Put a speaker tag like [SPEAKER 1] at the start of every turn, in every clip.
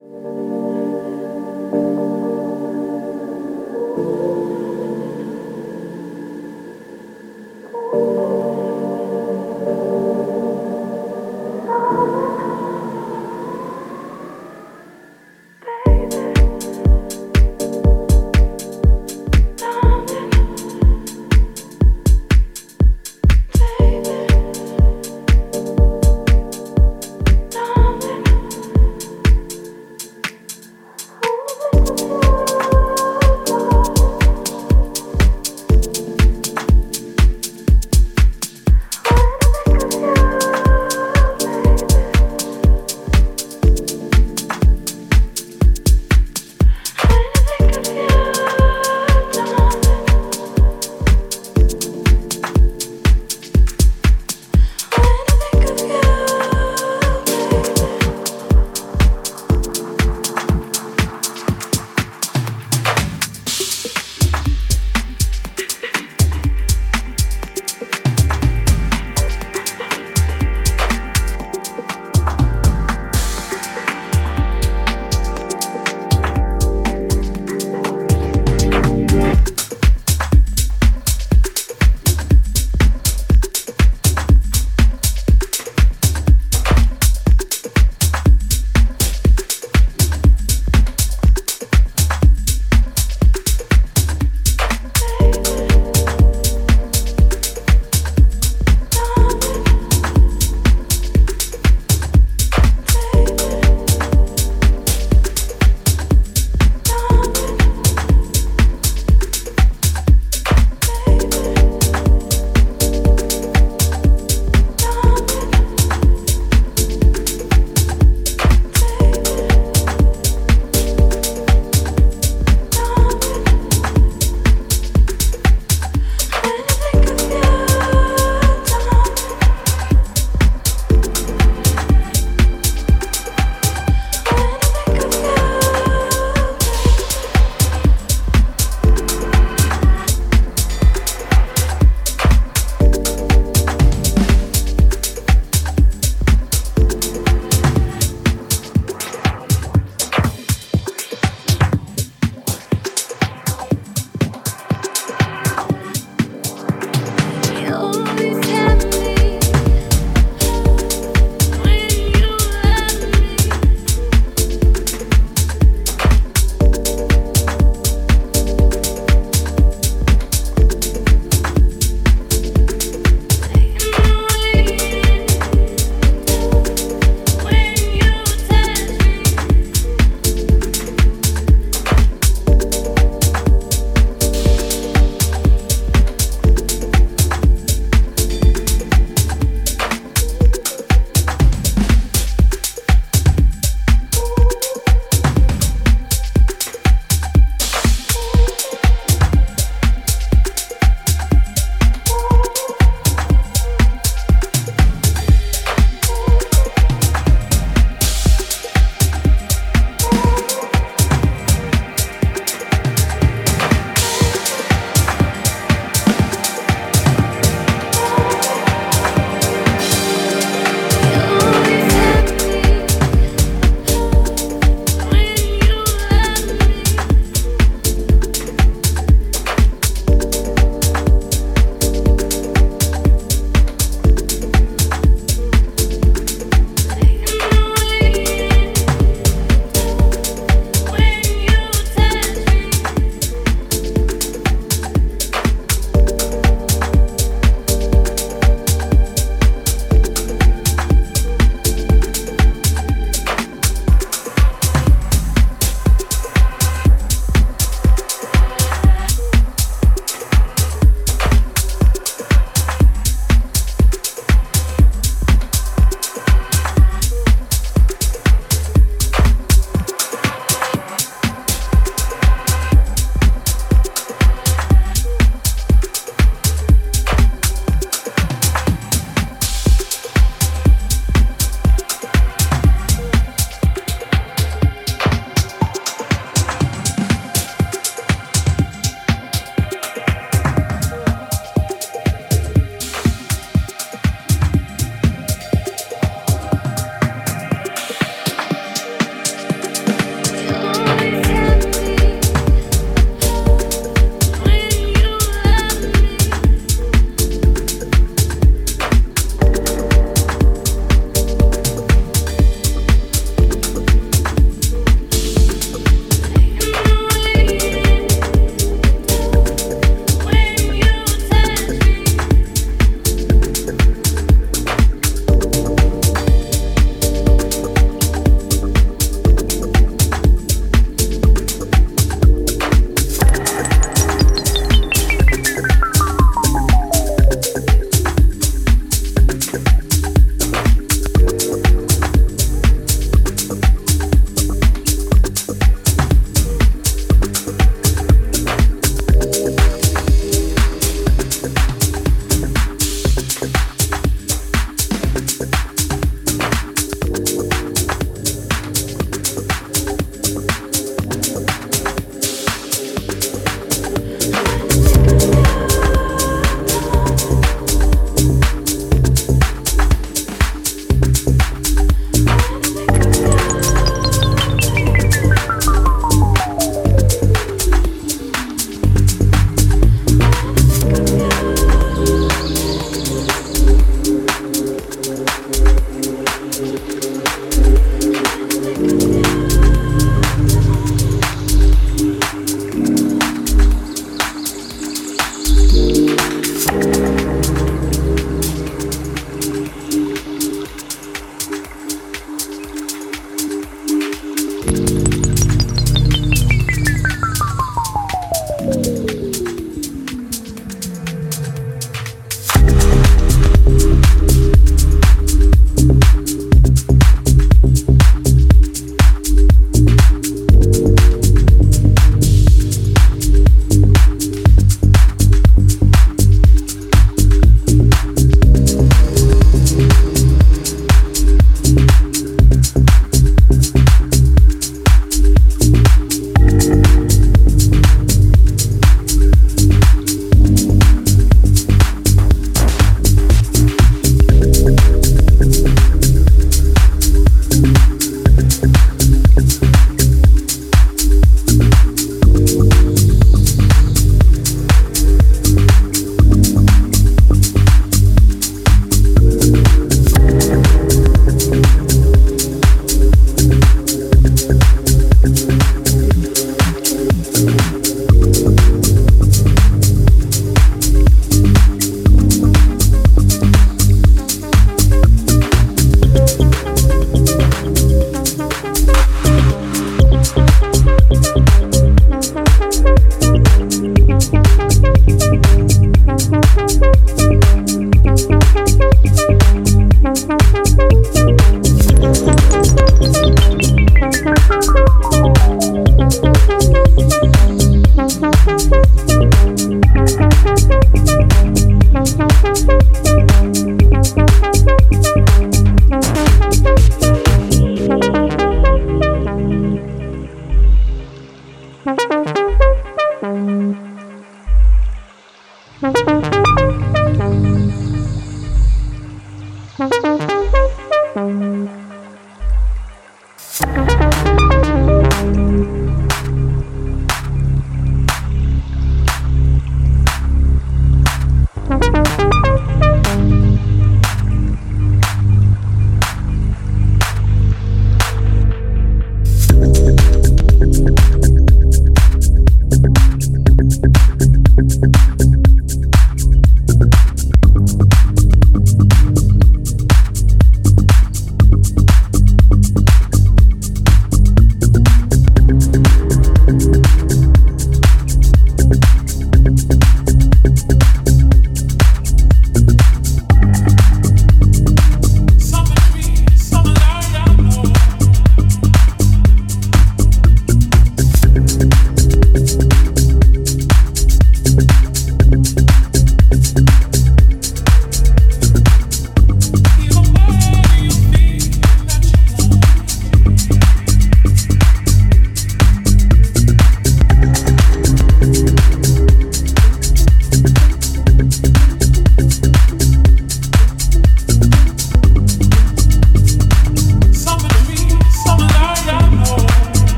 [SPEAKER 1] Thank you.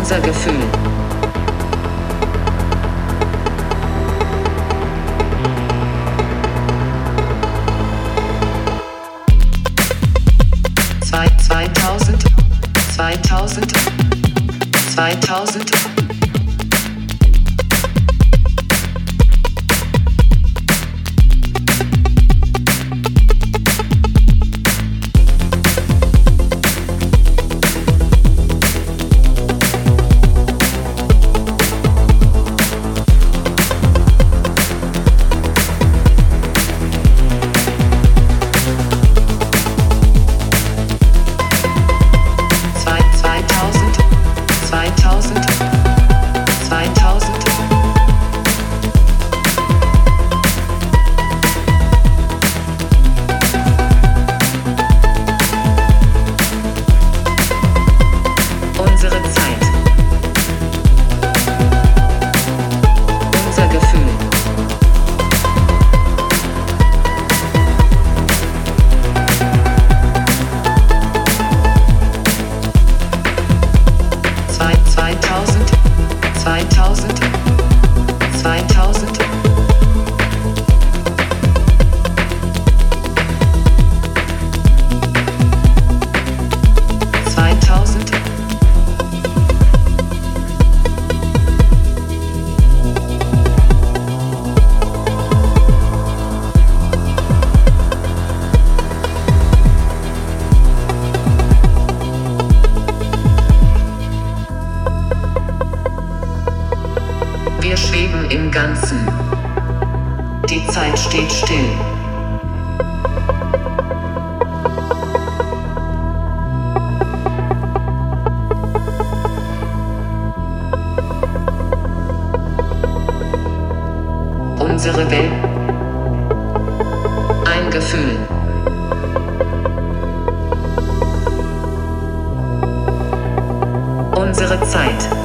[SPEAKER 1] Unser Gefühl. Zwei, 2000, 2000, 2000. Die Zeit steht still. Unsere Welt. Ein Gefühl. Unsere Zeit.